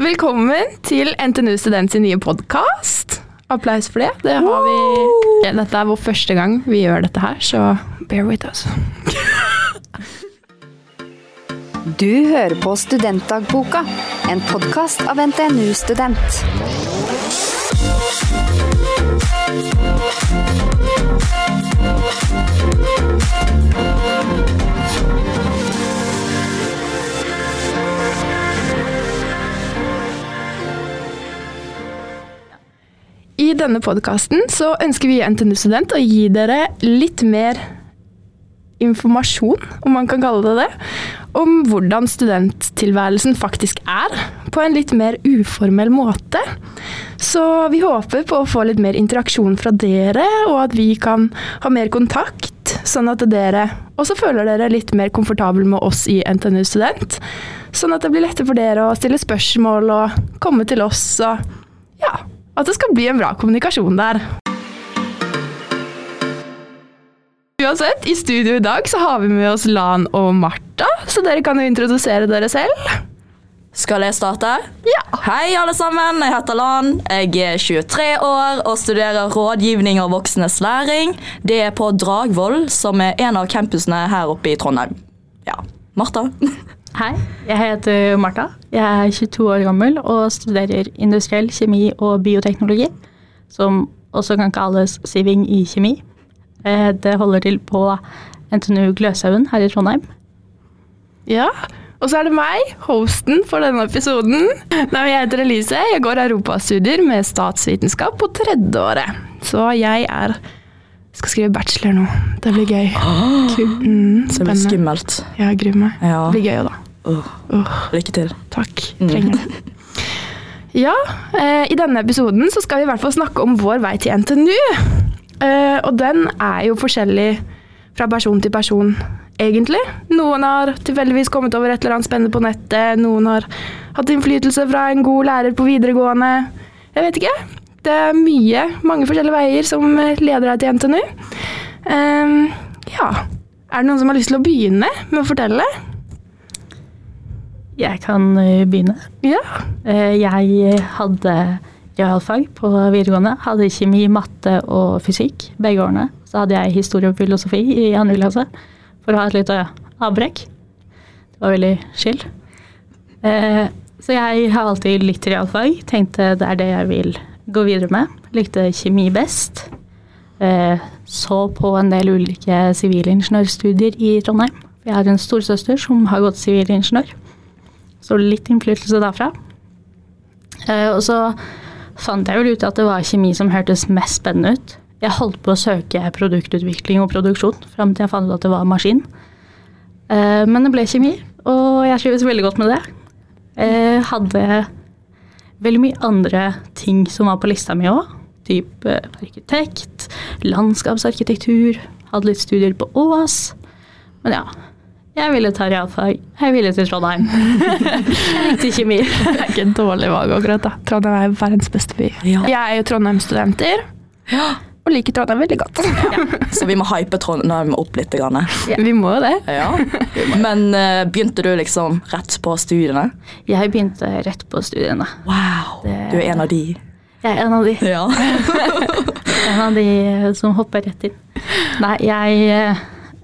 Velkommen til NTNU Student sin nye podkast. Applaus for det. det har vi, ja, dette er vår første gang vi gjør dette her, så bear with us. Du hører på Studentdagboka, en podkast av NTNU Student. I denne podkasten så ønsker vi NTNU Student å gi dere litt mer informasjon, om man kan kalle det det, om hvordan studenttilværelsen faktisk er, på en litt mer uformell måte. Så vi håper på å få litt mer interaksjon fra dere, og at vi kan ha mer kontakt, sånn at dere også føler dere litt mer komfortable med oss i NTNU Student. Sånn at det blir lettere for dere å stille spørsmål og komme til oss og ja, at det skal bli en bra kommunikasjon der. Uansett, i studio i dag så har vi med oss Lan og Martha, så dere kan jo introdusere dere selv. Skal jeg starte? Ja. Hei, alle sammen. Jeg heter Lan. Jeg er 23 år og studerer rådgivning og voksnes læring. Det er på Dragvoll, som er en av campusene her oppe i Trondheim. Ja. Martha? Hei, jeg heter Martha. Jeg er 22 år gammel og studerer industriell kjemi og bioteknologi, som også kan kalles siving i kjemi. Eh, Det holder til på NTNU Gløshaugen her i Trondheim. Ja, og så er det meg, hosten for denne episoden. Nei, jeg heter Elise, jeg går europastudier med statsvitenskap på tredje året. Så jeg er skal skrive bachelor nå. Det blir gøy. Ah, Mm, Det blir skummelt. Ja, Jeg gruer meg. Ja. Det blir gøy òg, da. Åh, Åh. lykke til. Takk. Trenger det. Ja, eh, i denne episoden så skal vi i hvert fall snakke om vår vei til NTNU. Eh, og den er jo forskjellig fra person til person, egentlig. Noen har tilfeldigvis kommet over et eller annet spennende på nettet. Noen har hatt innflytelse fra en god lærer på videregående. Jeg vet ikke. Det er mye, mange forskjellige veier som eh, leder deg til NTNU. Um, ja. Er det noen som har lyst til å begynne med å fortelle? Jeg kan eh, begynne. Ja. Eh, Jeg hadde realfag på videregående. Hadde kjemi, matte og fysikk begge årene. Så hadde jeg historie og filosofi i andre klasse for å ha et lite avbrekk. Det var veldig chill. Eh, Så jeg har alltid likt realfag. Tenkte det er det jeg vil gå videre med. Likte kjemi best. Eh, Så på en del ulike sivilingeniørstudier i Trondheim. Jeg har en storsøster som har gått sivilingeniør. Så litt innflytelse derfra. Eh, og så fant jeg vel ut at det var kjemi som hørtes mest spennende ut. Jeg holdt på å søke produktutvikling og produksjon fram til jeg fant ut at det var maskin. Eh, men det ble kjemi, og jeg trives veldig godt med det. Jeg hadde veldig mye andre ting som var på lista mi òg. Typ eh, arkitekt, landskapsarkitektur, hadde litt studier på Ås. Men ja, jeg ville ta realfag. Jeg ville til Trondheim. Jeg likte kjemi. Det er ikke et dårlig valg akkurat da. Trondheim er verdens beste by. Ja. Jeg er jo Trondheim-studenter, og liker Trondheim veldig godt. Så vi må hype Trondheim opp litt. Grann. Vi må jo det. Ja. Men uh, begynte du liksom rett på studiene? Jeg begynte rett på studiene. Wow. Det- Du er en av de. Jeg er en av de, Ja. en av de som hopper rett inn. Nei, jeg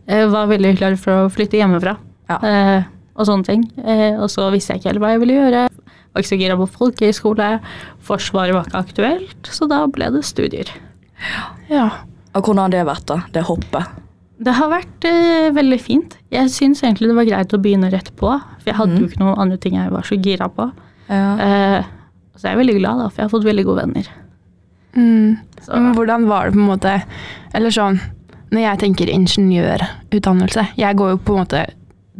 eh, var veldig klar for å flytte hjemmefra. Ja. Eh, og sånne ting. Eh, og så visste jeg ikke helt hva jeg ville gjøre. Var ikke så gira på folkehøyskole. Forsvaret var ikke aktuelt, så da ble det studier. Ja. Og hvordan har det vært, da? Det hoppet? Det har vært eh, veldig fint. Jeg syns egentlig det var greit å begynne rett på, for jeg hadde jo ikke noen andre ting jeg var så gira på. Ja. Eh, så jeg er veldig glad, da, for jeg har fått veldig gode venner. Mm. Så, Men hvordan var det på en måte Eller sånn Når jeg tenker ingeniørutdannelse Jeg går jo på en måte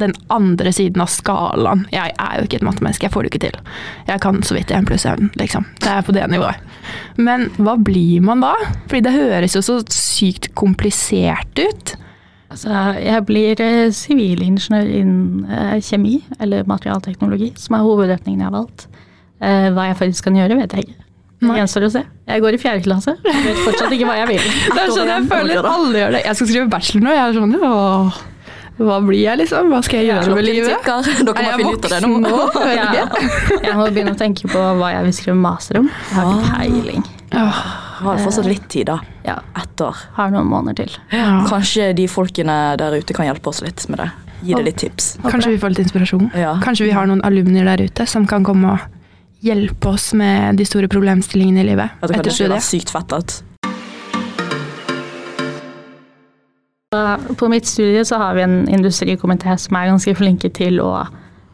den andre siden av skalaen. Jeg er jo ikke et mattemenneske, jeg får det ikke til. Jeg kan så vidt 1 pluss 1, liksom. Det er på det nivået. Men hva blir man da? Fordi det høres jo så sykt komplisert ut. altså, jeg blir eh, sivilingeniør innen eh, kjemi, eller materialteknologi, som er hovedretningen jeg har valgt. Eh, hva jeg faktisk kan gjøre, vet jeg ikke. Det gjenstår å se. Jeg går i fjerde klasse. Jeg vet fortsatt ikke hva jeg vil. Det er sånn jeg føler alle gjør det. Jeg skal skrive bachelor nå. Jeg er sånn, åh, Hva blir jeg, liksom? Hva skal jeg gjøre med livet? tikker. Dere Er må finne ut av det nå. Ja. Jeg må begynne å tenke på hva jeg vil skrive master om. Jeg har ikke peiling. Åh, Har fortsatt litt tid, da. Ja, Ett år. har noen måneder til. ja. Kanskje de folkene der ute kan hjelpe oss litt med det. Gi det litt tips. Kanskje vi får litt inspirasjon. Ja. Kanskje vi har noen alumner der ute som kan komme og hjelpe oss med de store problemstillingene i livet Ja, det kan etter studiet. sykt fett at På mitt studie så har vi en industrikomité som er ganske flinke til å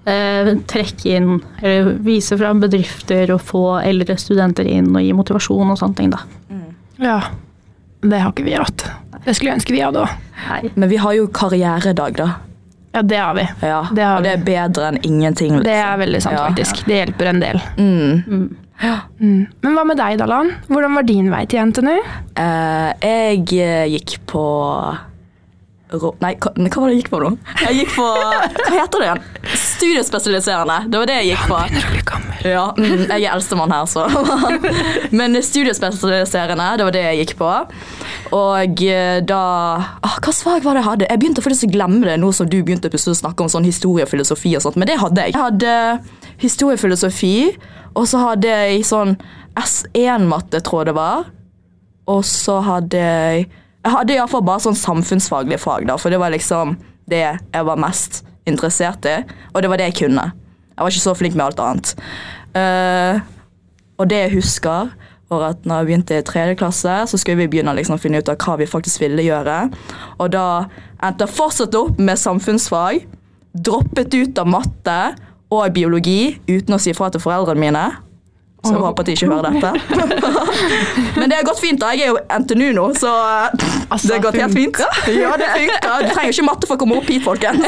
eh, trekke inn, eller vise fram bedrifter og få eldre studenter inn og gi motivasjon og sånne ting. da. Ja, det har ikke vi hatt. Det skulle jeg ønske vi hadde òg. Men vi har jo karrieredag, da. Ja, det har vi. Ja. Det har og det er bedre enn ingenting. Det Liksom. er veldig sant, Ja. faktisk. Det hjelper en del. Mm. Mm. Men hva med deg, Dallan? Hvordan var din vei til NTNU? Eh, jeg eh, gikk på Nei, hva, hva var det jeg gikk på nå? Jeg gikk på Hva heter det igjen? Studiespesialiserende. Det var det jeg gikk på. Ja, mm, jeg er eldstemann her, så. Men studiespesialiserende, det var det jeg gikk på. Og eh, da ah, Hva svar var det jeg hadde? Jeg begynte faktisk å glemme det nå som du begynte å snakke om sånn historiefilosofi og sånt, men det hadde jeg. Jeg hadde historiefilosofi, og så hadde jeg sånn S1-matte, tror jeg det var. Og så hadde jeg Jeg hadde iallfall bare sånn samfunnsfaglige fag, da, for det var liksom det jeg var mest interessert i, og det var det jeg kunne. Jeg var ikke så flink med alt annet. Uh, og det jeg husker, var at når jeg begynte i tredje klasse, så skulle vi begynne å liksom finne ut av hva vi faktisk ville gjøre. Og da endte jeg fortsatt opp med samfunnsfag, droppet ut av matte og biologi uten å si fra til foreldrene mine. Så jeg håper at de ikke hører dette. Men det har gått fint. da. Jeg er jo NTNU nå, så Altså, det har gått helt fint. Ja, det funker. Du trenger ikke matte for å komme opp hit, folkens.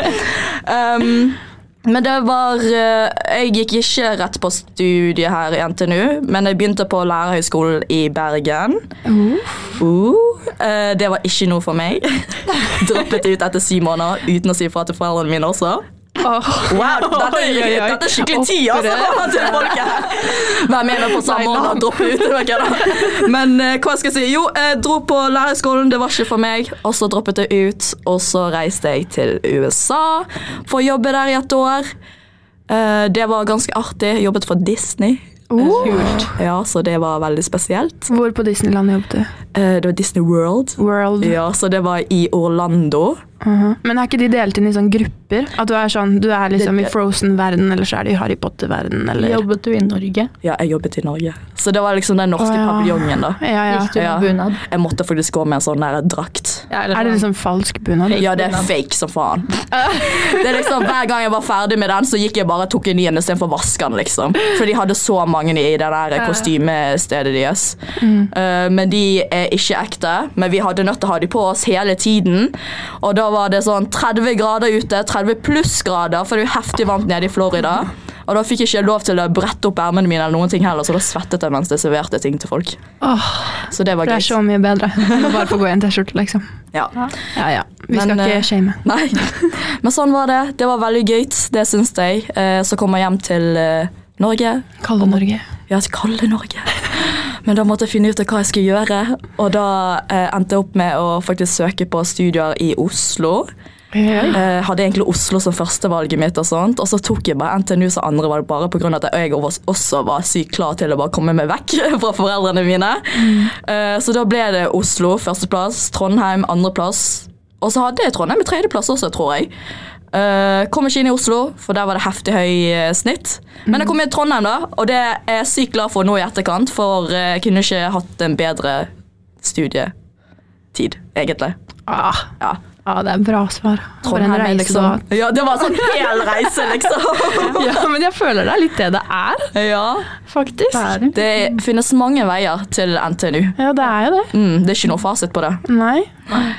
um, men det var eh, Jeg gikk ikke rett på studiet her i NTNU, men jeg begynte på Lærerhøgskolen i Bergen. Uh, Uh, det var ikke noe for meg. Droppet ut etter syv måneder uten å si fra til foreldrene mine også. Åh. Wow, dette, oi. dette er skikkelig tid, altså! Til folk her. Vær med meg på samme og droppe ut. Men eh, hva skal jeg si? Jo, jeg dro på lærerskolen, det var ikke for meg. Og så droppet jeg ut, og så reiste jeg til USA for å jobbe der i et år. Eh, det var ganske artig. Jeg jobbet for Disney. Oh. Ja, Så det var veldig spesielt. Hvor på Disneyland jobbet du? Eh, det var Disney World. World. Ja, Så det var i Orlando. Mhm. Men er ikke de delt inn i sånne grupper? At du er sånn, du er liksom i Frozen-verden, eller så er det i Harry Potter-verden, eller Jobbet du i Norge? Ja, jeg jobbet i Norge. Så det var liksom den norske oh, ja. paviljongen, da. Ja, ja. Gikk du med Ja. bunad? Jeg måtte faktisk gå med en sånn der drakt. Ja, eller Er det sånn- liksom falsk bunad? Ja, det er fake som faen. Det er liksom Hver gang jeg var ferdig med den, så gikk jeg bare og tok en ny en istedenfor å vaske den. liksom. For de hadde så mange i det der kostymestedet deres. Eh, men de er ikke ekte. Men vi hadde nødt til å ha de på oss hele tiden. Og da var det sånn 30 grader ute, 30 plussgrader, for det er jo heftig varmt nede i Florida. Og da fikk jeg ikke lov til å brette opp ermene mine, eller noen ting heller, så da svettet jeg mens jeg serverte ting til folk. Oh, Så det var greit. det er så mye bedre enn å bare få gå i en T-skjorte, liksom. Ja. Ja, ja. Vi Men, skal eh, ikke shame. Nei, men sånn var det. Det var veldig gøy, det syns jeg. Eh, Så kom jeg hjem til eh, Norge. Kalde Norge. Ja, kalde Norge. Men da måtte jeg finne ut av hva jeg skulle gjøre, og da eh, endte jeg opp med å faktisk søke på studier i Oslo. Eh, hadde egentlig Oslo som førstevalget mitt, og sånt, og så tok jeg bare NTNU som andrevalg bare pga. at jeg også var sykt klar til å bare komme meg vekk fra foreldrene mine. Eh, så da ble det Oslo førsteplass, Trondheim andreplass, og så hadde jeg Trondheim i tredjeplass også, tror jeg. Eh, kom ikke inn i Oslo, for der var det heftig høy eh, snitt. Men jeg kom inn i Trondheim, da, og det er jeg sykt glad for nå i etterkant, for eh, jeg kunne ikke hatt en bedre studietid, egentlig. Ah, Ja. Ah, det er bra svar. For en Trondheim reise liksom. Ja, det var en sånn hel reise, liksom. Ja, men jeg føler det er litt det det er, ja. faktisk. Det finnes mange veier til NTNU. Ja, det er jo det. Mm, det er ikke noe fasit på det. Nei,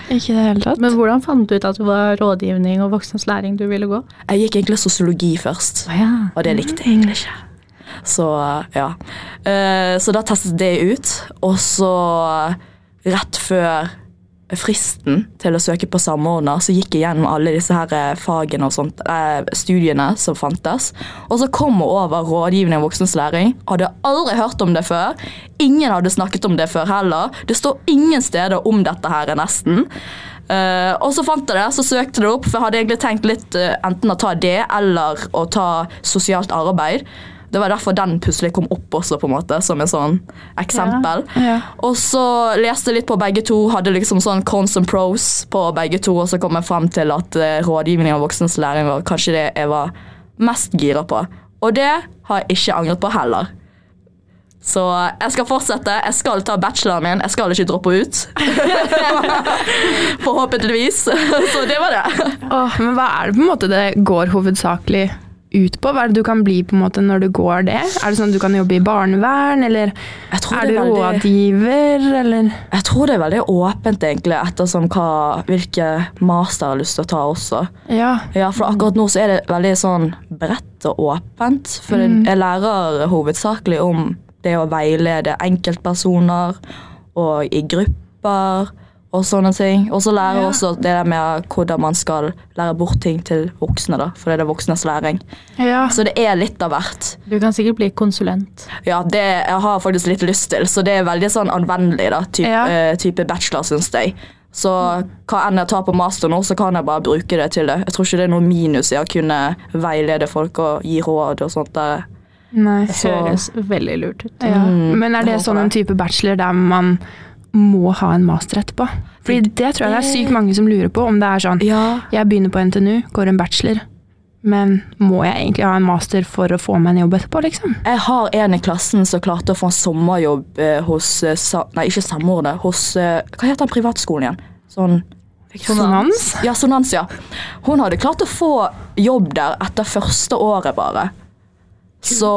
ikke i det hele tatt. Men hvordan fant du ut at det var rådgivning og voksnes læring du ville gå? Jeg gikk egentlig sosiologi først. oh, ja. Og det likte jeg egentlig ikke. Så ja. Eh, så da testet jeg det ut, og så rett før fristen til å søke på samordner, så gikk jeg gjennom alle disse her eh, fagene og sånt, eh, studiene som fantes. Og så kom jeg over rådgivning av voksnes læring. Hadde aldri hørt om det før. Ingen hadde snakket om det før heller. Det står ingen steder om dette her, nesten. Uh, og så fant jeg det, så søkte det opp, for jeg hadde egentlig tenkt litt uh, enten å ta det eller å ta sosialt arbeid. Det var derfor den plutselig kom opp også, på en måte, som en sånn eksempel. Ja. Og så leste jeg litt på begge to, hadde liksom sånn cons and pros på begge to, og så kom jeg frem til at eh, rådgivning av voksnes læring var kanskje det jeg var mest gira på. Og det har jeg ikke angret på heller. Så jeg skal fortsette. Jeg skal ta bacheloren min. Jeg skal ikke droppe ut. Forhåpentligvis. Så det var det. Oh, men hva er det på en måte det går hovedsakelig ut på? Hva er det du kan bli på en måte når du går det? Er det sånn at du kan jobbe i barnevern, eller er du er rådgiver, eller Jeg tror det er veldig åpent, egentlig, ettersom hva, hvilke master jeg har lyst til å ta også. Ja. Ja, for akkurat nå så er det veldig sånn bredt og åpent. For Mm. jeg lærer hovedsakelig om det å veilede enkeltpersoner og i grupper og sånne ting. Og så lærer Ja. også det der med hvordan man skal lære bort ting til voksne, da. For det er det voksnes læring. ja. Så det er litt av hvert. Du kan sikkert bli konsulent. Ja, det jeg har faktisk litt lyst til, så det er veldig sånn anvendelig, da. type, Ja. uh, type bachelor, syns jeg. Så hva enn jeg tar på master nå, så kan jeg bare bruke det til det. Jeg tror ikke det er noe minus i å kunne veilede folk og gi råd og sånt. der. Nei. Det høres veldig lurt ut. Ja. Mm, Men er det sånn en type bachelor der man må ha en master etterpå? Fordi det tror jeg det er sykt mange som lurer på, om det er sånn Ja. Jeg begynner på NTNU, går en bachelor, men må jeg egentlig ha en master for å få meg en jobb etterpå, liksom? Jeg har en i klassen som klarte å få en sommerjobb eh, hos eh, Nei, ikke samordnet. Hos eh, Hva heter den privatskolen igjen? Sånn Sonans? Ja, Sonans, ja. Hun hadde klart å få jobb der etter første året, bare. Så,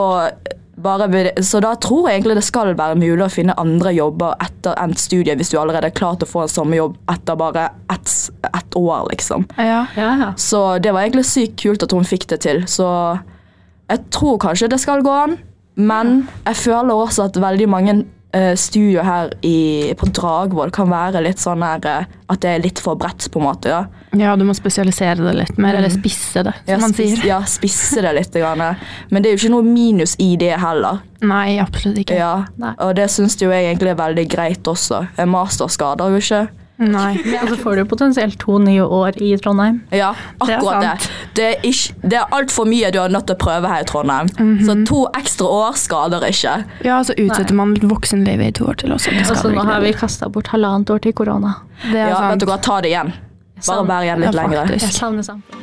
bare ved- så da tror jeg egentlig det skal være mulig å finne andre jobber etter endt studie hvis du allerede er klart å få en sommerjobb etter bare ett et år, liksom. Ja. Ja, ja. Så det var egentlig sykt kult at hun fikk det til. Så jeg tror kanskje det skal gå an, men jeg føler også at veldig mange eh, studio her i, på Dragvoll kan være litt sånn her eh, At det er litt for bredt, på en måte. Ja. ja, du må spesialisere det litt mer, eller spisse det, som Ja, man sier. Ja, spisse det litt. Grann. Men det er jo ikke noe minus i det heller. Nei, absolutt ikke. Ja. Nei. Og det syns jo jeg egentlig er veldig greit også. En master skader jo ikke. Nei. Og så får du potensielt to nye år i Trondheim. Ja, Det er akkurat det. Det er, ikke, det er altfor mye du har nødt til å prøve her i Trondheim. Mhm. Så to ekstra år skader ikke. Ja, så utsetter man voksenlivet i to år til også. Det Og så skader nå har vi kasta bort halvannet år til korona. Det er Ja, vet du hva, ta det igjen. Bare vær igjen litt Ja, lenger. Jeg savner samfunnet.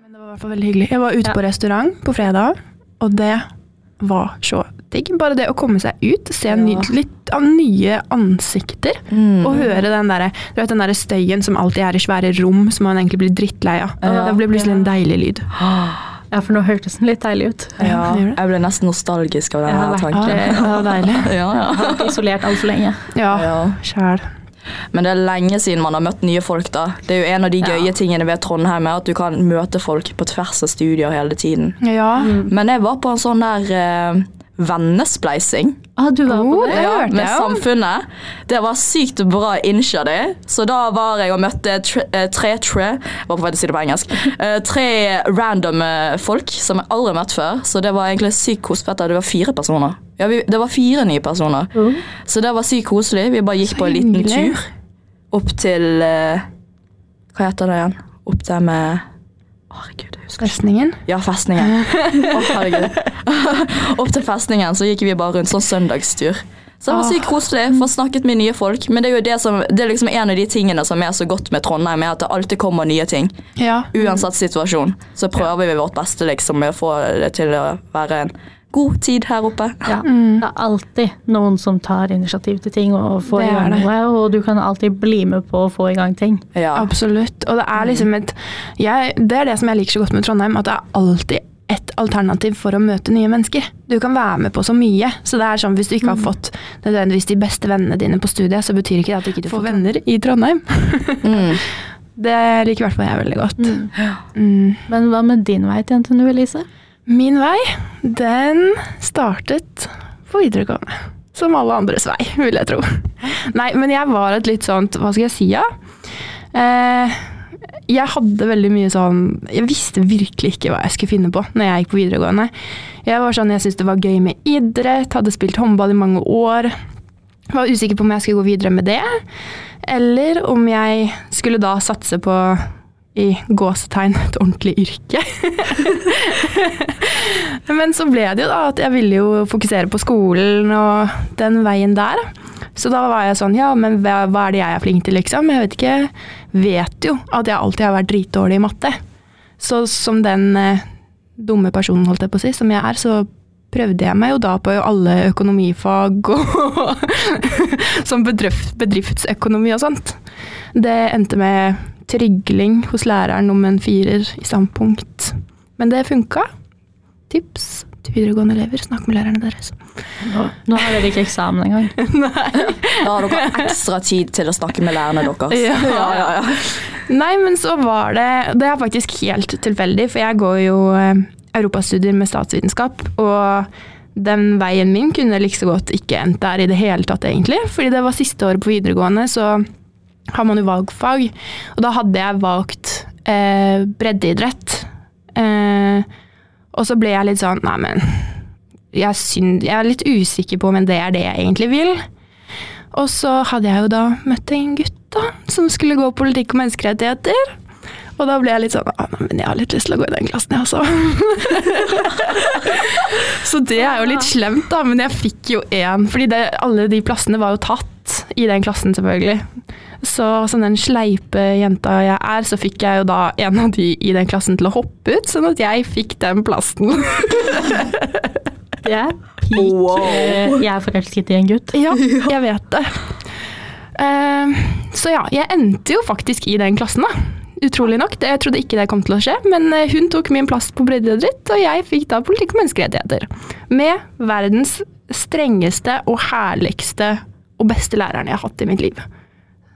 Men det var i hvert fall veldig hyggelig. Jeg var ute Ja. på restaurant på fredag, og det var så digg. Bare det å komme seg ut, se ny, litt av nye ansikter, Mm. og høre den der, du vet, den der støyen som alltid er i svære rom, som man egentlig blir drittlei av. Ja. Det blir plutselig en deilig lyd. Ja, for nå hørtes den litt deilig ut. Ja, jeg ble nesten nostalgisk av den ja, tanken. Ja, det var deilig. Ja, ja. Jeg har vært isolert altfor lenge. Ja, Ja. sjæl. Men det er lenge siden man har møtt nye folk. da. Det er jo En av de Ja. gøye tingene ved Trondheim er at du kan møte folk på tvers av studier hele tiden. Ja. Men jeg var på en sånn der eh, vennespleising Ah, du var på Oh, det? ja, med. Samfunnet. Det var sykt bra initiativ. Så da var jeg og møtte tre, eh, tre, tre Var på vei til å si det på engelsk. Eh, tre random eh, folk som jeg aldri har møtt før. Så det var egentlig sykt koselig. Det var fire personer. Ja, vi, det var fire nye personer. Mm. Så det var sykt koselig. Vi bare gikk Så på en liten hyggelig. tur opp til Hva heter det igjen? Opp der med Herregud. Festningen. Ja, festningen. Oh, herregud. Opp til festningen så gikk vi bare rundt sånn søndagstur. Så det var sykt koselig. Få snakket med nye folk. Men det er jo det som, det er liksom en av de tingene som er så godt med Trondheim, er at det alltid kommer nye ting. Ja. Uansett situasjon. Så prøver vi vårt beste liksom med å få det til å være en god tid her oppe. Ja. Mm. Det er alltid noen som tar initiativ til ting og får Det i er gang noe, og du kan alltid bli med på å få i gang ting. Ja. Absolutt. Og det er liksom et jeg, Det er det som jeg liker så godt med Trondheim, at det er alltid et alternativ for å møte nye mennesker. Du kan være med på så mye. Så det er sånn Hvis du ikke har fått nødvendigvis de beste vennene dine på studiet, så betyr ikke det at ikke får venner i Trondheim. Mm. Det liker i hvert fall jeg veldig godt. Mm. Men hva med din vei til NTNU, Elise? Min vei, den startet på videregående. Som alle andres vei, vil jeg tro. Nei, men jeg var et litt sånt Hva skal jeg si, ja? Eh, jeg hadde veldig mye sånn Jeg visste virkelig ikke hva jeg skulle finne på når jeg gikk på videregående. Jeg var sånn, jeg syntes det var gøy med idrett, hadde spilt håndball i mange år. Var usikker på om jeg skulle gå videre med det, eller om jeg skulle da satse på i gåsetegn et ordentlig yrke. Men så ble det jo da at jeg ville jo fokusere på skolen og den veien der. Så da var jeg sånn, ja, men hva, hva er det jeg er flink til, liksom? Jeg vet ikke, vet jo at jeg alltid har vært dritdårlig i matte. Så som den eh, dumme personen, holdt jeg på å si, som jeg er, så prøvde jeg meg jo da på alle økonomifag og som bedrift, bedriftsøkonomi og sånt. Det endte med trygling hos læreren om en firer i standpunkt. Men det funka. Tips til videregående elever, snakk med lærerne deres. Nå, nå har dere ikke eksamen engang. Da har dere ekstra tid til å snakke med lærerne deres. Ja. ja, ja, ja. Nei, men så var det Det er faktisk helt tilfeldig, for jeg går jo eh, europastudier med statsvitenskap. Og den veien min kunne like så godt ikke endt der i det hele tatt, egentlig. Fordi det var siste året på videregående, så har man jo valgfag. Og da hadde jeg valgt eh, breddeidrett. Eh, og så ble jeg litt sånn Nei, men jeg, synd, jeg er litt usikker på om det er det jeg egentlig vil. Og så hadde jeg jo da møtt en gutt da, som skulle gå politikk og menneskerettigheter. Og da ble jeg litt sånn ah, nei, men jeg har litt lyst til å gå i den klassen, jeg også. så det er jo litt slemt, da, men jeg fikk jo én. Fordi det, alle de plassene var jo tatt i den klassen, selvfølgelig. Så som den sleipe jenta jeg er, så fikk jeg jo da en av de i den klassen til å hoppe ut, sånn at jeg fikk den plassen. Det er peak. Wow. eh, Jeg er forelsket i en gutt. ja, jeg vet det. Eh, så ja, jeg endte jo faktisk i den klassen, da. Utrolig nok. Det, jeg trodde ikke det kom til å skje, men eh, hun tok min plass på breddeidrett, og jeg fikk da politikk og menneskerettigheter. Med verdens strengeste og herligste og beste læreren jeg har hatt i mitt liv.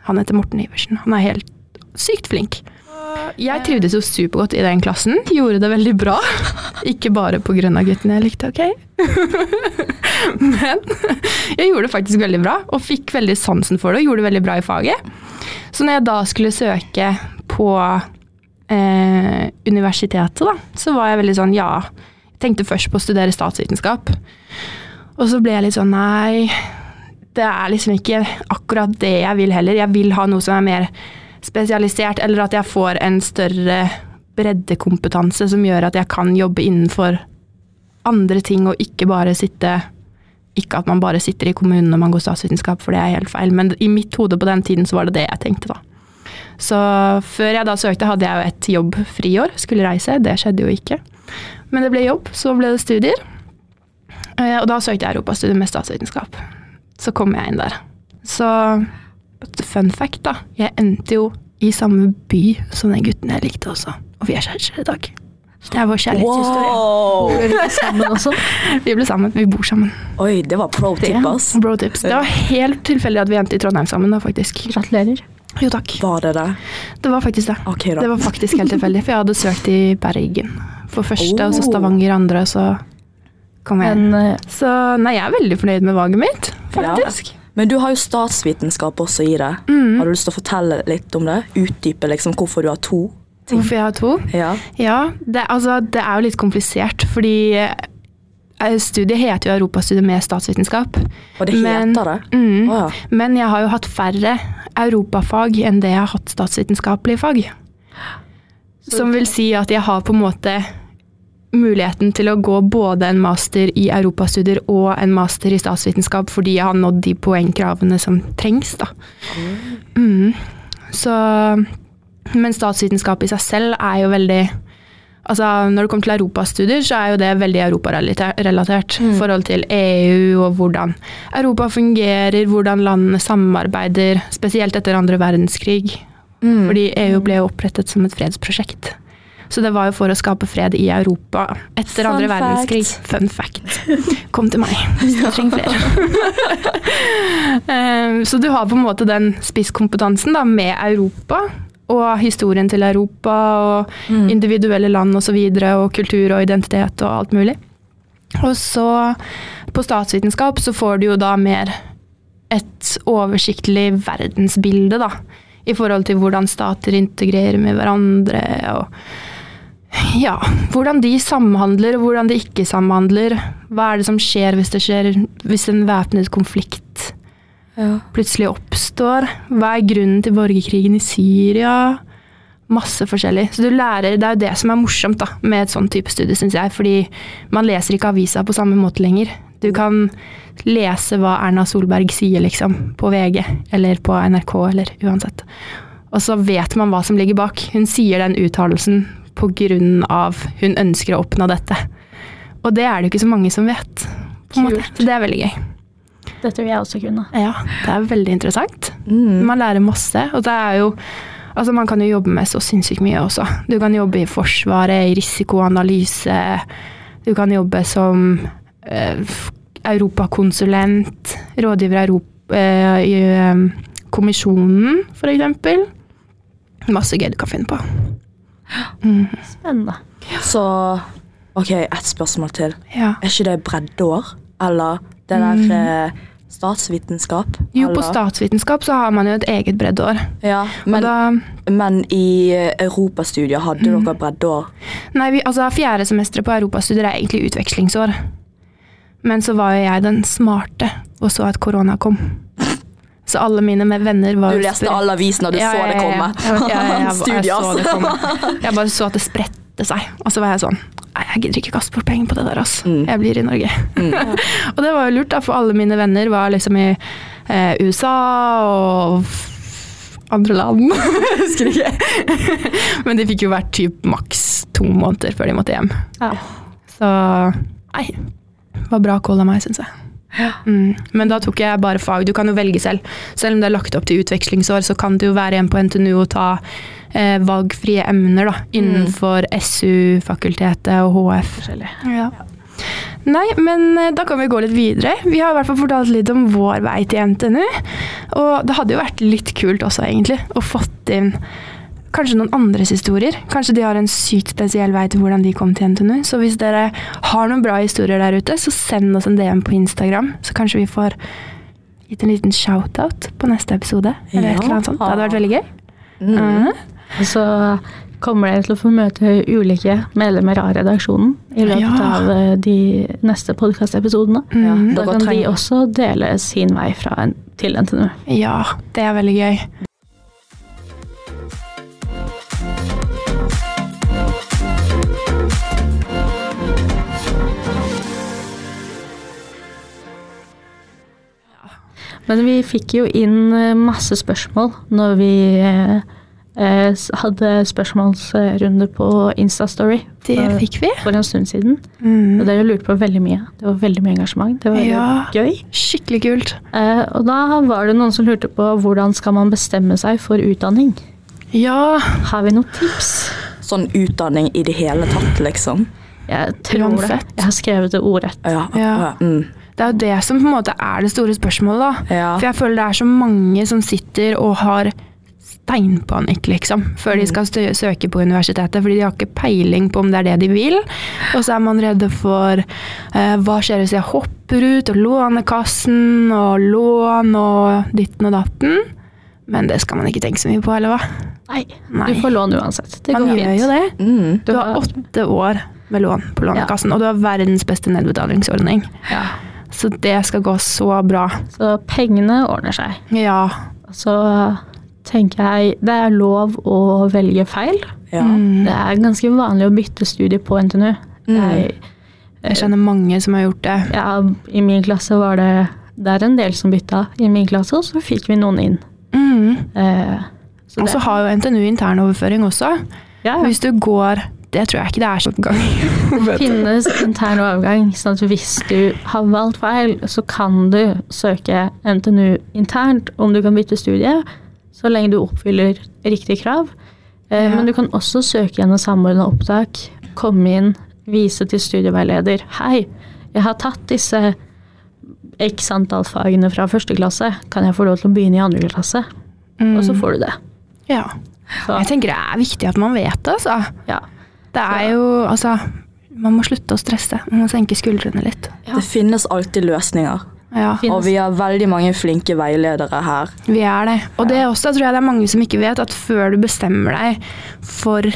Han heter Morten Iversen. Han er helt sykt flink. Jeg trivdes jo supergodt i den klassen. Gjorde det veldig bra. Ikke bare pga. guttene jeg likte, ok? Men jeg gjorde det faktisk veldig bra, og fikk veldig sansen for det, og gjorde det veldig bra i faget. Så når jeg da skulle søke på eh, universitetet, da, så var jeg veldig sånn ja. Jeg tenkte først på å studere statsvitenskap. Og så ble jeg litt sånn nei, det er liksom ikke akkurat det jeg vil heller. Jeg vil ha noe som er mer spesialisert, eller at jeg får en større breddekompetanse som gjør at jeg kan jobbe innenfor andre ting og ikke bare sitte Ikke at man bare sitter i kommunen når man går statsvitenskap, for det er helt feil, men i mitt hode på den tiden så var det det jeg tenkte, da. Så før jeg da søkte, hadde jeg jo et jobbfriår. Skulle reise. Det skjedde jo ikke. Men det ble jobb, så ble det studier. Eh, Og da søkte jeg europastudium med statsvitenskap. Så kom jeg inn der. Så fun fact, da. Jeg endte jo i samme by som den gutten jeg likte også. Og vi er kjærester i dag. Så det er vår kjærlighetshistorie. Wow. Ble dere sammen også? Vi ble sammen. Vi bor sammen. Oi, det var pro tip, ass. Bro tips. Det var helt tilfeldig at vi endte i Trondheim sammen, da, faktisk. Gratulerer. Jo, takk. Var det det? Det var faktisk det. Okay. Det var faktisk helt tilfeldig, for jeg hadde søkt i Bergen for første, og så Oh. Stavanger andre, og så kom jeg inn. Men eh, Så nei, jeg er veldig fornøyd med valget mitt, faktisk. Men du har jo statsvitenskap også i det. Mm. Har du lyst til å fortelle litt om det? Utdype liksom hvorfor du har to ting? Hvorfor jeg har to? Ja. Ja, det, altså, det er jo litt komplisert, fordi eh, studiet heter jo Europastudiet med statsvitenskap. Og det Men- heter det? Mm. oh, ja. Men jeg har jo hatt færre europafag enn det jeg har hatt statsvitenskapelige fag. Som vil si at jeg har på en måte muligheten til å gå både en master i europastudier og en master i statsvitenskap fordi jeg har nådd de poengkravene som trengs. Da. Mm. Så, men statsvitenskap i seg selv er jo veldig Altså, når det kommer til europastudier, så er jo det veldig europarelatert. I forhold til EU og hvordan Europa fungerer, hvordan landene samarbeider, spesielt etter andre verdenskrig. Mm. Fordi EU ble opprettet som et fredsprosjekt. Så det var jo for å skape fred i Europa etter Fun andre fact. verdenskrig. Fun fact. Kom til meg hvis du trenger flere. Eh, Så du har på en måte den spisskompetansen da, med Europa, og historien til Europa, og Mm. individuelle land osv., og, så videre, og kultur og identitet og alt mulig. Og så på statsvitenskap så får du jo da mer et oversiktlig verdensbilde, da. I forhold til hvordan stater integrerer med hverandre, og ja, hvordan de samhandler, og hvordan de ikke samhandler. Hva er det som skjer hvis det skjer hvis en væpnet konflikt Ja. plutselig oppstår? Hva er grunnen til borgerkrigen i Syria? Masse forskjellig. Så du lærer, Det er jo det som er morsomt da, med et sånn type studie, syns jeg. Fordi man leser ikke avisa på samme måte lenger. Du kan lese hva Erna Solberg sier, liksom, på VG eller på NRK eller uansett. Og så vet man hva som ligger bak. Hun sier den uttalelsen av hun ønsker å oppnå dette. Og det er det jo ikke så mange som vet. På en måte. Det er veldig gøy. Det tror jeg også kunne. Ja, det er veldig interessant. Mm. Man lærer masse. Og det er jo Altså, man kan jo jobbe med så sinnssykt mye også. Du kan jobbe i Forsvaret, i risikoanalyse. Du kan jobbe som eh, europakonsulent, rådgiver i Europa, eh, i eh, kommisjonen, for eksempel. Masse gøy du kan finne på. Mm. Spennende. Så OK, ett spørsmål til. Ja. Er ikke det breddeår? Eller det der eh, statsvitenskap? Mm. Jo, på eller? statsvitenskap så har man jo et eget breddeår. Ja, men, da men i eh, europastudier hadde Mm. dere breddeår? Nei, vi, altså fjerde semesteret på europastudier er egentlig utvekslingsår. Men så var jo jeg den smarte, og så at korona kom. Så alle mine med venner var Du leste alle avisene, du Ja, så det komme? ja. Jeg, jeg, komme. jeg bare så at det spredte seg, og så var jeg sånn Nei, jeg gidder ikke kaste bort penger på det der, altså. Mm. Jeg blir i Norge. og det var jo lurt, da, for alle mine venner var liksom i eh, USA og andre land. Jeg husker ikke. Men de fikk jo vært typ maks to måneder før de måtte hjem. Ja. Så nei, det var bra call av meg, syns jeg. Mm. Men da tok jeg bare fag. Du kan jo velge selv. Selv om det er lagt opp til utvekslingsår, så kan det jo være en på NTNU og ta eh, valgfrie emner da, innenfor SU-fakultetet og HF. Ja. Nei, men eh, da kan vi gå litt videre. Vi har i hvert fall fortalt litt om vår vei til NTNU. Og det hadde jo vært litt kult også, egentlig, å fått inn kanskje noen andres historier. Kanskje de har en sykt spesiell vei til hvordan de kom til NTNU. Så hvis dere har noen bra historier der ute, så send oss en DM på Instagram. Så kanskje vi får gitt en liten shout-out på neste episode. Eller et eller annet sånt. Det hadde vært veldig gøy. Mm. Mhm. Og så kommer dere til å få møte ulike medlemmer av redaksjonen i løpet Ja. av eh, de neste podkastepisodene. Ja, Mhm. Da kan de også dele sin vei fra en, til NTNU. Ja, det er veldig gøy. Men vi fikk jo inn eh, masse spørsmål når vi eh, eh, hadde spørsmålsrunde på Instastory Det fikk vi. for en stund siden. Mm. Og dere lurte på veldig mye. Det var veldig mye engasjement. Det var Ja. gøy. Skikkelig kult. Eh, og da var det noen som lurte på hvordan skal man bestemme seg for utdanning. Ja, Har vi noen tips? Sånn utdanning i det hele tatt, liksom. Jeg tror det. Jeg har skrevet det ordrett. Ja. Ja. Mm. Det er jo det som på en måte er det store spørsmålet, da. ja. For jeg føler det er så mange som sitter og har steinpanikk, liksom, før de skal søke på universitetet, fordi de har ikke peiling på om det er det de vil. Og så er man redde for eh, hva skjer hvis jeg hopper ut, og Lånekassen, og lån, og ditten og datten. Men det skal man ikke tenke så mye på, eller hva? Nei, Nei. du får lån uansett. Det Man går gjør jo det. Mm. Du har åtte år med lån på Lånekassen, og du har verdens beste nedbetalingsordning. Ja. Så det skal gå så bra. Så pengene ordner seg. Ja. Så tenker jeg det er lov å velge feil. ja. Mm. Det er ganske vanlig å bytte studie på NTNU. Jeg, Jeg kjenner mange som har gjort det. ja, I min klasse var det Det er en del som bytta i min klasse, og så fikk vi noen inn. Mm. Eh, så Og så har jo NTNU internoverføring også. ja, Hvis du går Det tror jeg ikke det er sånn gang. det finnes intern overgang, sånn at hvis du har valgt feil, så kan du søke NTNU internt om du kan bytte studie, så lenge du oppfyller riktige krav. Eh, Ja. Men du kan også søke gjennom samordna opptak, komme inn, vise til studieveileder. Hei, jeg har tatt disse x antall fagene fra første klasse. Kan jeg få lov til å begynne i andre klasse? Mm. Og så får du det. Ja. Så, Jeg tenker det er viktig at man vet det, altså. ja. Det er jo Altså, man må slutte å stresse. Man må senke skuldrene litt. Ja. Det finnes alltid løsninger. Ja, Og vi har veldig mange flinke veiledere her. vi er det. Og det er også tror jeg det er mange som ikke vet, at før du bestemmer deg for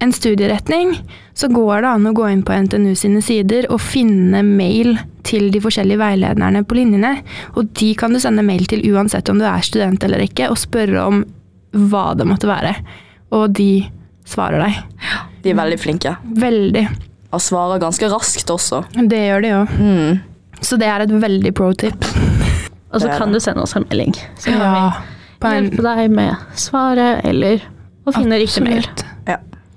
en studieretning, så går det an å gå inn på NTNU sine sider og finne mail til de forskjellige veilederne på linjene. Og de kan du sende mail til uansett om du er student eller ikke, og spørre om hva det måtte være. Og de svarer deg. De er veldig flinke. Veldig. Og svarer ganske raskt også. Det gjør de òg. Mm. Så det er et veldig pro tip. Og så kan du sende oss en melding. Så kan Ja, på vi en, hjelpe deg med svaret eller å finne riktig mail. Ja.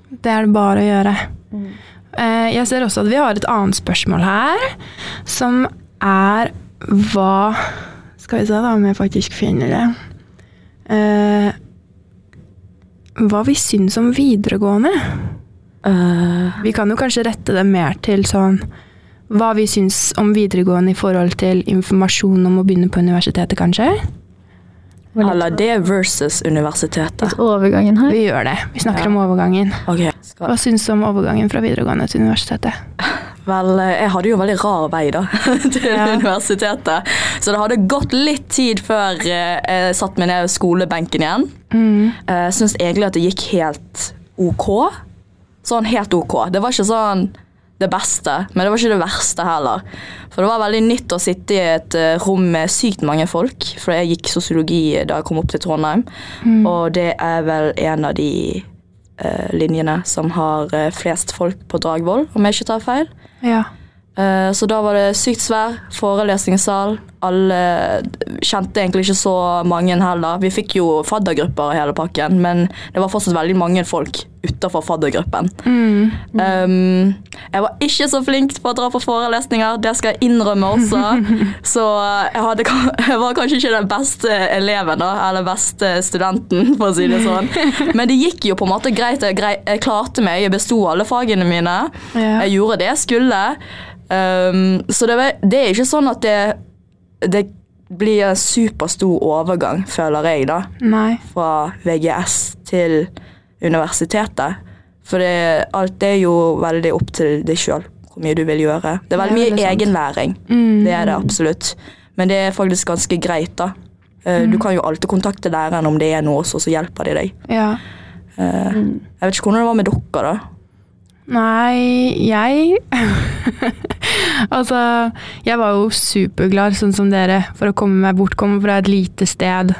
Det er det bare å gjøre. Mm. Jeg ser også at vi har et annet spørsmål her, som er hva Skal vi se da om jeg faktisk finner det. Hva vi syns om videregående. Uh, Vi kan jo kanskje rette det mer til sånn hva vi syns om videregående i forhold til informasjon om å begynne på universitetet, kanskje. eller det versus universitetet. Litt overgangen her. Vi gjør det. Vi snakker Ja. om overgangen. Okay. Hva syns du om overgangen fra videregående til universitetet? vel, eh, jeg hadde jo en veldig rar vei da, til Ja. universitetet. Så det hadde gått litt tid før eh, jeg satt meg ned ved skolebenken igjen. Mm. Jeg syns egentlig at det gikk helt ok. Sånn helt ok. Det var ikke sånn det beste, men det var ikke det verste heller. For det var veldig nytt å sitte i et eh, rom med sykt mange folk. For jeg gikk sosiologi da jeg kom opp til Trondheim, og det er vel en av de eh, linjene som har eh, flest folk på Dragvoll, om jeg ikke tar feil. Ja. Eh, Så da var det sykt svær forelesningssal. Alle kjente egentlig ikke så mange heller. Vi fikk jo faddergrupper i hele pakken, men det var fortsatt veldig mange folk utenfor faddergruppen. Mm. Um, jeg var ikke så flink på å dra på forelesninger, det skal jeg innrømme også. Så jeg, hadde, jeg var kanskje ikke den beste eleven, da, eller beste studenten, for å si det sånn. Men det gikk jo på en måte greit. Jeg, jeg klarte meg, jeg besto alle fagene mine. Ja. Jeg gjorde det jeg skulle. Um, så det, det er ikke sånn at det, det blir en superstor overgang, føler jeg, da Nei. fra VGS til universitetet. For det, alt det er jo veldig opp til deg sjøl hvor mye du vil gjøre. Det er veldig mye egenlæring. Mm. Det er det absolutt. Men det er faktisk ganske greit, da. Eh, Mm. Du kan jo alltid kontakte læreren om det er noe, også, så hjelper de deg. Ja. Eh, Jeg vet ikke hvordan det var med dere, da. Nei, jeg Altså, jeg var jo superglad, sånn som dere, for å komme meg bort. Komme fra et lite sted.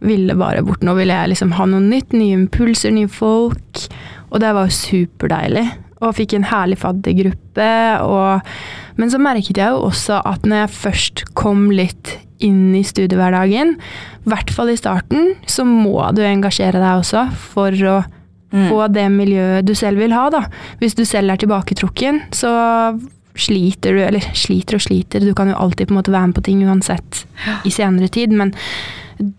Ville bare bort. Nå ville jeg liksom ha noe nytt, nye impulser, nye folk. Og det var jo superdeilig. Og fikk en herlig faddergruppe. Og, men så merket jeg jo også at når jeg først kom litt inn i studiehverdagen, i hvert fall i starten, så må du engasjere deg også for å få det miljøet du selv vil ha. da. Hvis du selv er tilbaketrukken, så sliter du, eller sliter og sliter, du kan jo alltid på en måte være med på ting uansett i senere tid, men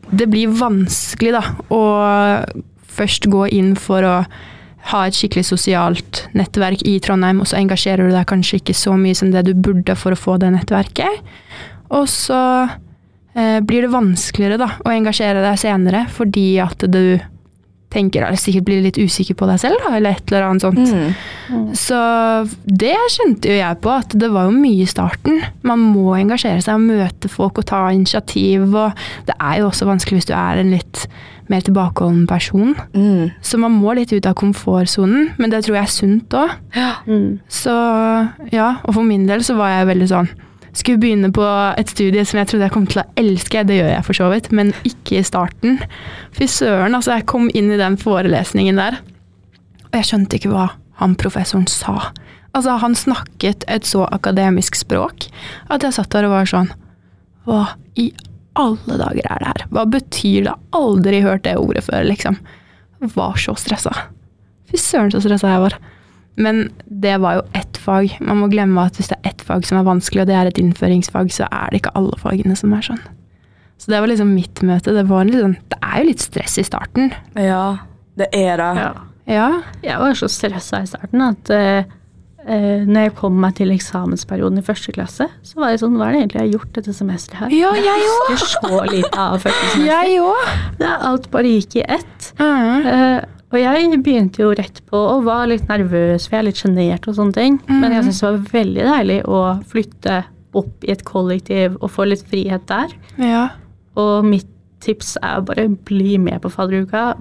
det blir vanskelig da, å først gå inn for å ha et skikkelig sosialt nettverk i Trondheim, og så engasjerer du deg kanskje ikke så mye som det du burde for å få det nettverket. Og så eh, blir det vanskeligere da, å engasjere deg senere, fordi at du tenker eller sikkert blir litt usikker på deg selv, da, eller et eller annet sånt. Mm. Så det kjente jo jeg på, at det var jo mye i starten. Man må engasjere seg og møte folk og ta initiativ, og det er jo også vanskelig hvis du er en litt mer tilbakeholden person. Mm. Så man må litt ut av komfortsonen, men det tror jeg er sunt òg. Mm. Så ja, og for min del så var jeg veldig sånn skulle begynne på et studie som jeg trodde jeg kom til å elske, det gjør jeg for så vidt, men ikke i starten. Fy søren, altså jeg kom inn i den forelesningen der, og jeg skjønte ikke hva han professoren sa. Altså han snakket et så akademisk språk at jeg satt der og var sånn, hva i alle dager er det her? Hva betyr det? Aldri hørt det ordet før, liksom. Var så stressa. Fy søren så stressa jeg var. Men det var jo ett fag. Man må glemme at hvis det er ett fag som er vanskelig, og det er et innføringsfag, så er det ikke alle fagene som er sånn. Så det var liksom mitt møte. Det, var litt sånn, det er jo litt stress i starten. Ja, det er det. Ja. Ja. Jeg var så stressa i starten at uh, uh, når jeg kom meg til eksamensperioden i første klasse, så var jeg sånn Hva er det egentlig jeg har gjort dette semesteret her? Ja, jeg òg! Jeg husker så lite av første semester. Jeg òg! Alt bare gikk i ett. Mm. Eh, og jeg begynte jo rett på og var litt nervøs, for jeg er litt sjenert og sånne ting. Men jeg syntes det var veldig deilig å flytte opp i et kollektiv og få litt frihet der. Ja. Og mitt tips er å bare bli med på fadderuka.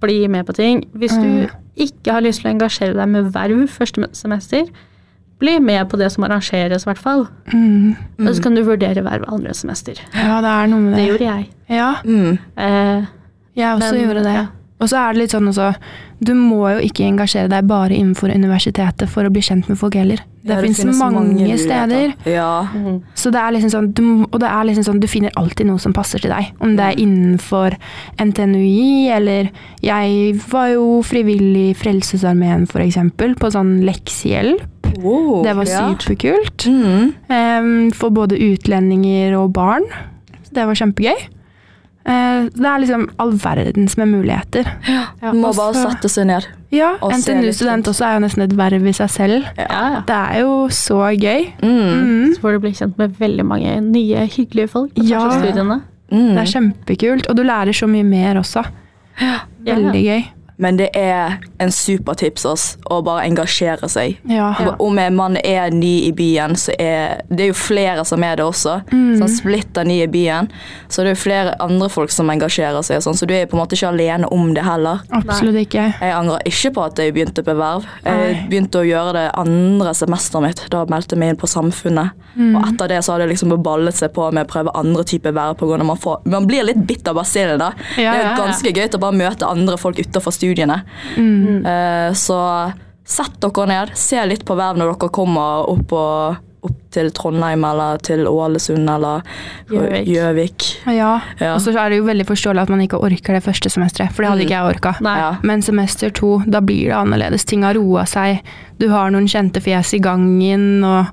Bli med på ting. Hvis du ikke har lyst til å engasjere deg med verv første semester, bli med på det som arrangeres, i hvert fall. Mm. Og så kan du vurdere verv andre semester. ja, det er noe med Det det. gjorde jeg. Ja, Mm. Eh, jeg også Men, gjorde det. ja. Og så er det litt sånn også Du må jo ikke engasjere deg bare innenfor universitetet for å bli kjent med folk heller. Det, Ja, finnes finnes mange, mange steder. Ja. Så det er liksom sånn, du, og det er liksom sånn, du finner alltid noe som passer til deg. Om det er innenfor NTNUI, eller Jeg var jo frivillig i Frelsesarmeen, f.eks., på sånn leksehjelp. Wow, Det var ja. superkult. Mm. Um, for både utlendinger og barn. Så det var kjempegøy. Eh, det er liksom all verdens med muligheter. ja, Må og bare sette seg ned. Ja, Og NTNU-student også er jo nesten et verv i seg selv. ja, ja. Det er jo så gøy. Mm. Mm. Så får du bli kjent med veldig mange nye, hyggelige folk på Ja. studiene. Mm. Det er kjempekult, og du lærer så mye mer også. Veldig gøy. Men det er en supertips ass, å bare engasjere seg. Ja. Om man er ny i byen, så er det er jo flere som er det også. Mm. Sånn splitter ny i byen. Så det er jo flere andre folk som engasjerer seg, sånn, så du er på en måte ikke alene om det heller. Absolutt ikke. Jeg angrer ikke på at jeg begynte på verv. Jeg Nei. begynte å gjøre det andre semesteret mitt. Da meldte jeg meg inn på Samfunnet. Mm. Og etter det så har det liksom ballet seg på med å prøve andre typer verv. Man, får, man blir litt bitter av basillen, da. Ja, det er jo ganske ja. gøy å bare møte andre folk utenfor studiene. Mm. Eh, så sett dere ned. Se litt på verv når dere kommer opp, og, opp til Trondheim eller til Ålesund eller Gjøvik. Ja. Ja. Og så er det jo veldig forståelig at man ikke orker det første semesteret, for det hadde Mm. ikke jeg orka. Nei. Ja. Men semester to, da blir det annerledes. Ting har roa seg. Du har noen kjente fjes i gangen og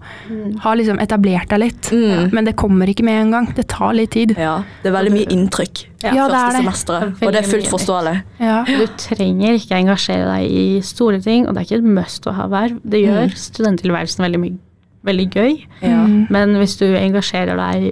har liksom etablert deg litt. Mm. Men det kommer ikke med en gang. Det tar litt tid. Ja, det er veldig mye inntrykk Ja, første er det. semesteret, er og det er fullt forståelig. Ja. Du trenger ikke engasjere deg i store ting, og det er ikke et must å ha verv. Det gjør studenttilværelsen veldig, mye- veldig gøy. Ja. Mm. Men hvis du engasjerer deg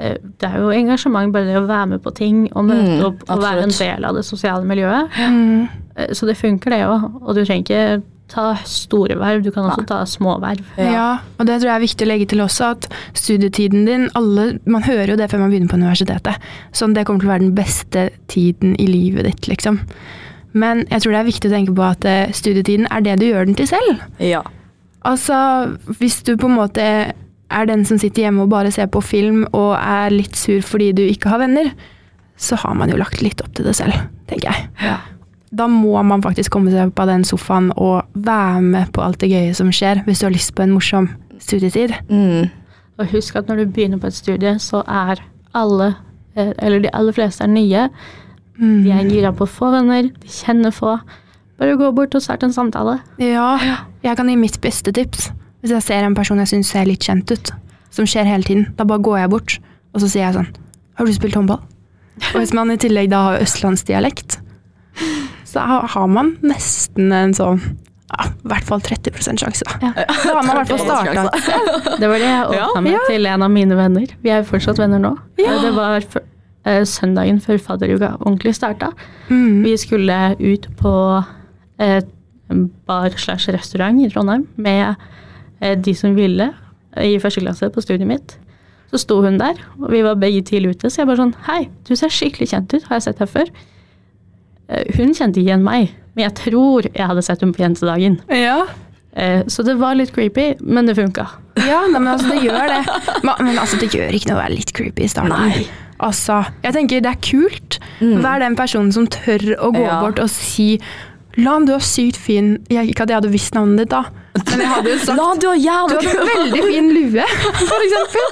eh, Det er jo engasjement bare det å være med på ting og møte Mm, opp og være en del av det sosiale miljøet. Mm. Eh, Så det funker, det òg. Og du trenger ikke ta store verv, du kan også ta små verv. Ja. og det tror jeg er viktig å legge til også, at studietiden din alle, Man hører jo det før man begynner på universitetet. Sånn, det kommer til å være den beste tiden i livet ditt, liksom. Men jeg tror det er viktig å tenke på at eh, studietiden er det du gjør den til selv. Ja. Altså, hvis du på en måte er den som sitter hjemme og bare ser på film og er litt sur fordi du ikke har venner, så har man jo lagt litt opp til det selv, tenker jeg. Da må man faktisk komme seg opp av den sofaen og være med på alt det gøye som skjer, hvis du har lyst på en morsom studietid. Mm. Og husk at når du begynner på et studie, så er alle, eh, eller de aller fleste, er nye. Mm. De er gira på å få venner, de kjenner få. Bare gå bort og start en samtale. Ja, jeg kan gi mitt beste tips. Hvis jeg ser en person jeg syns ser litt kjent ut, som skjer hele tiden, da bare går jeg bort, og så sier jeg sånn Har du spilt håndball? Og hvis man i tillegg da har østlandsdialekt, så har man nesten en sånn ja, i hvert fall 30 sjanse. Da. Ja. da har man i hvert fall starta. Det var det jeg Ja, åpna med til en av mine venner. Vi er jo fortsatt venner nå. Ja. Det var eh, søndagen før fadderuka ordentlig starta. Mm. Vi skulle ut på bar slash restaurant i Trondheim med eh, de som ville i første klasse på studiet mitt. Så sto hun der, og vi var begge tidlig ute, så jeg bare sånn Hei, du ser skikkelig kjent ut, har jeg sett deg før? Eh, Hun kjente igjen meg, men jeg tror jeg hadde sett henne på jentedagen. Ja. Eh, Så det var litt creepy, men det funka. Ja, nei, men altså, det gjør det. Men, men altså, det gjør ikke noe å være litt creepy i starten. Nei. Altså, jeg tenker det er kult. Vær den personen som tør å gå Ja. bort og si Lan, du er sykt fin. Jeg, ikke at jeg hadde visst navnet ditt, da. Men jeg hadde jo sagt La, du har Du jævlig en veldig fin lue, for eksempel.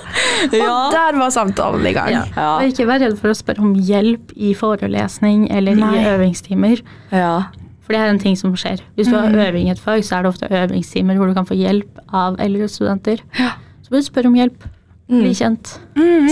Og Ja. der var samtalen i gang. Ja. Ja. Og ikke vær redd for å spørre om hjelp i forelesning eller Nei. i øvingstimer. Ja. For det er en ting som skjer. Hvis du har øving i et fag, så er det ofte øvingstimer hvor du kan få hjelp av eldre studenter. Så bør du spørre om hjelp. Bli kjent.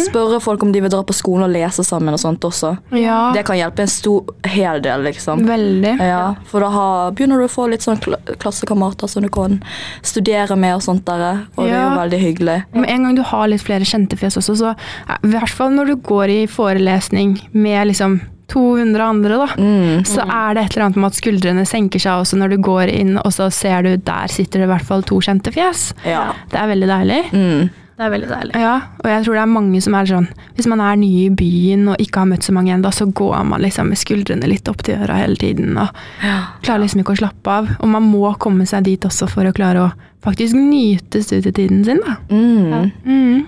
Spørre folk om de vil dra på skolen og lese sammen og sånt også. Ja, Det kan hjelpe en stor hel del, liksom. veldig. Ja, for da har, begynner du å få litt sånn kla klassekamerater som du kan studere med og sånt der, og det er jo veldig hyggelig. Med en gang du har litt flere kjente fjes også, så eh, i hvert fall når du går i forelesning med liksom 200 andre, da, Mm. så er det et eller annet med at skuldrene senker seg også når du går inn, og så ser du der sitter det i hvert fall to kjente fjes. Ja. Det er veldig deilig. Mm. Det er veldig deilig. Ja, og jeg tror det er mange som er sånn Hvis man er ny i byen og ikke har møtt så mange ennå, så går man liksom med skuldrene litt opp til øra hele tiden og klarer liksom ikke å slappe av. Og man må komme seg dit også for å klare å faktisk nyte studietiden sin, da. Mm. Mm.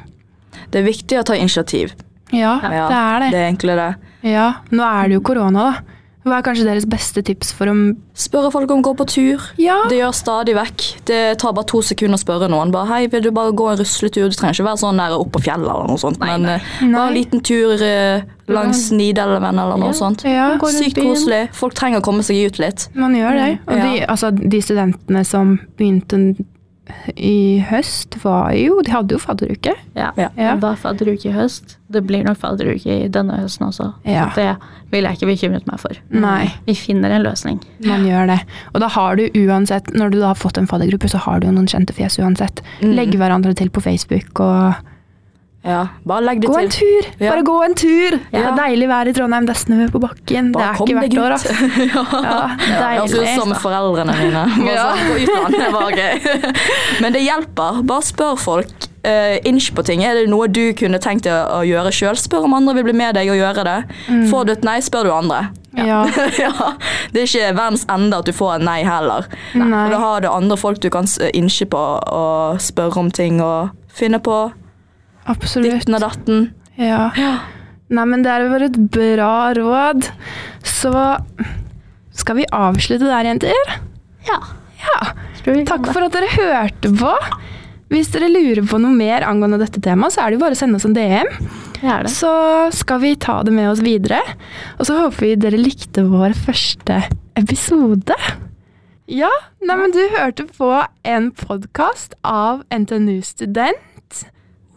Det er viktig å ta initiativ. Ja, Ja, det er det. Det er egentlig det. Ja, Nå er det jo korona, da. Hva er kanskje deres beste tips for å Spørre folk om å gå på tur. Ja, Det gjør stadig vekk. Det tar bare to sekunder å spørre noen. Bare, hei, vil du bare gå en rusletur? Du trenger ikke være sånn nære opp på fjellet eller noe sånt. men eh, Nei. bare en liten tur eh, langs Nidelven eller noe sånt. ja Sykt koselig. Folk trenger å komme seg ut litt. man gjør det. Og de, altså, de studentene som begynte i høst, var jo De hadde jo fadderuke. Ja. Ja. Det var fadderuke i høst. Det blir nok fadderuke i denne høsten også. Ja. Det vil jeg ikke bekymret meg for. Nei, Vi finner en løsning. man gjør det. Og da har du uansett, når du da har fått en faddergruppe, så har du jo noen kjente fjes uansett. Mm. Legg hverandre til på Facebook og Ja, bare legg det Gå en tur! Ja. Bare gå en tur! Det er deilig vær i Trondheim, det er snø på bakken. Bare det er ikke hvert år, altså. ja. Ja, deilig. ut som foreldrene mine. Ja. sånn, ut det var gøy. Men det hjelper. Bare spør folk. Uh, Inch på ting. Er det noe du kunne tenkt deg å, å gjøre sjøl? Spør om andre vil bli med deg og gjøre det. Får du et nei, spør du andre. Ja. ja. Det er ikke verdens ende at du får et nei heller. Nei. Da har du andre folk du kan inche på og spørre om ting og finne på Absolutt. ditten og datten. Ja. Nei, men det bare et bra råd. Så skal vi avslutte der, jenter? Ja. Ja. Takk for at dere hørte på. Hvis dere lurer på noe mer angående dette temaet, så er det jo bare å sende oss en DM. Det det. Så skal vi ta det med oss videre. Og så håper vi dere likte vår første episode. Ja, nei, men du hørte på en podkast av NTNU Student.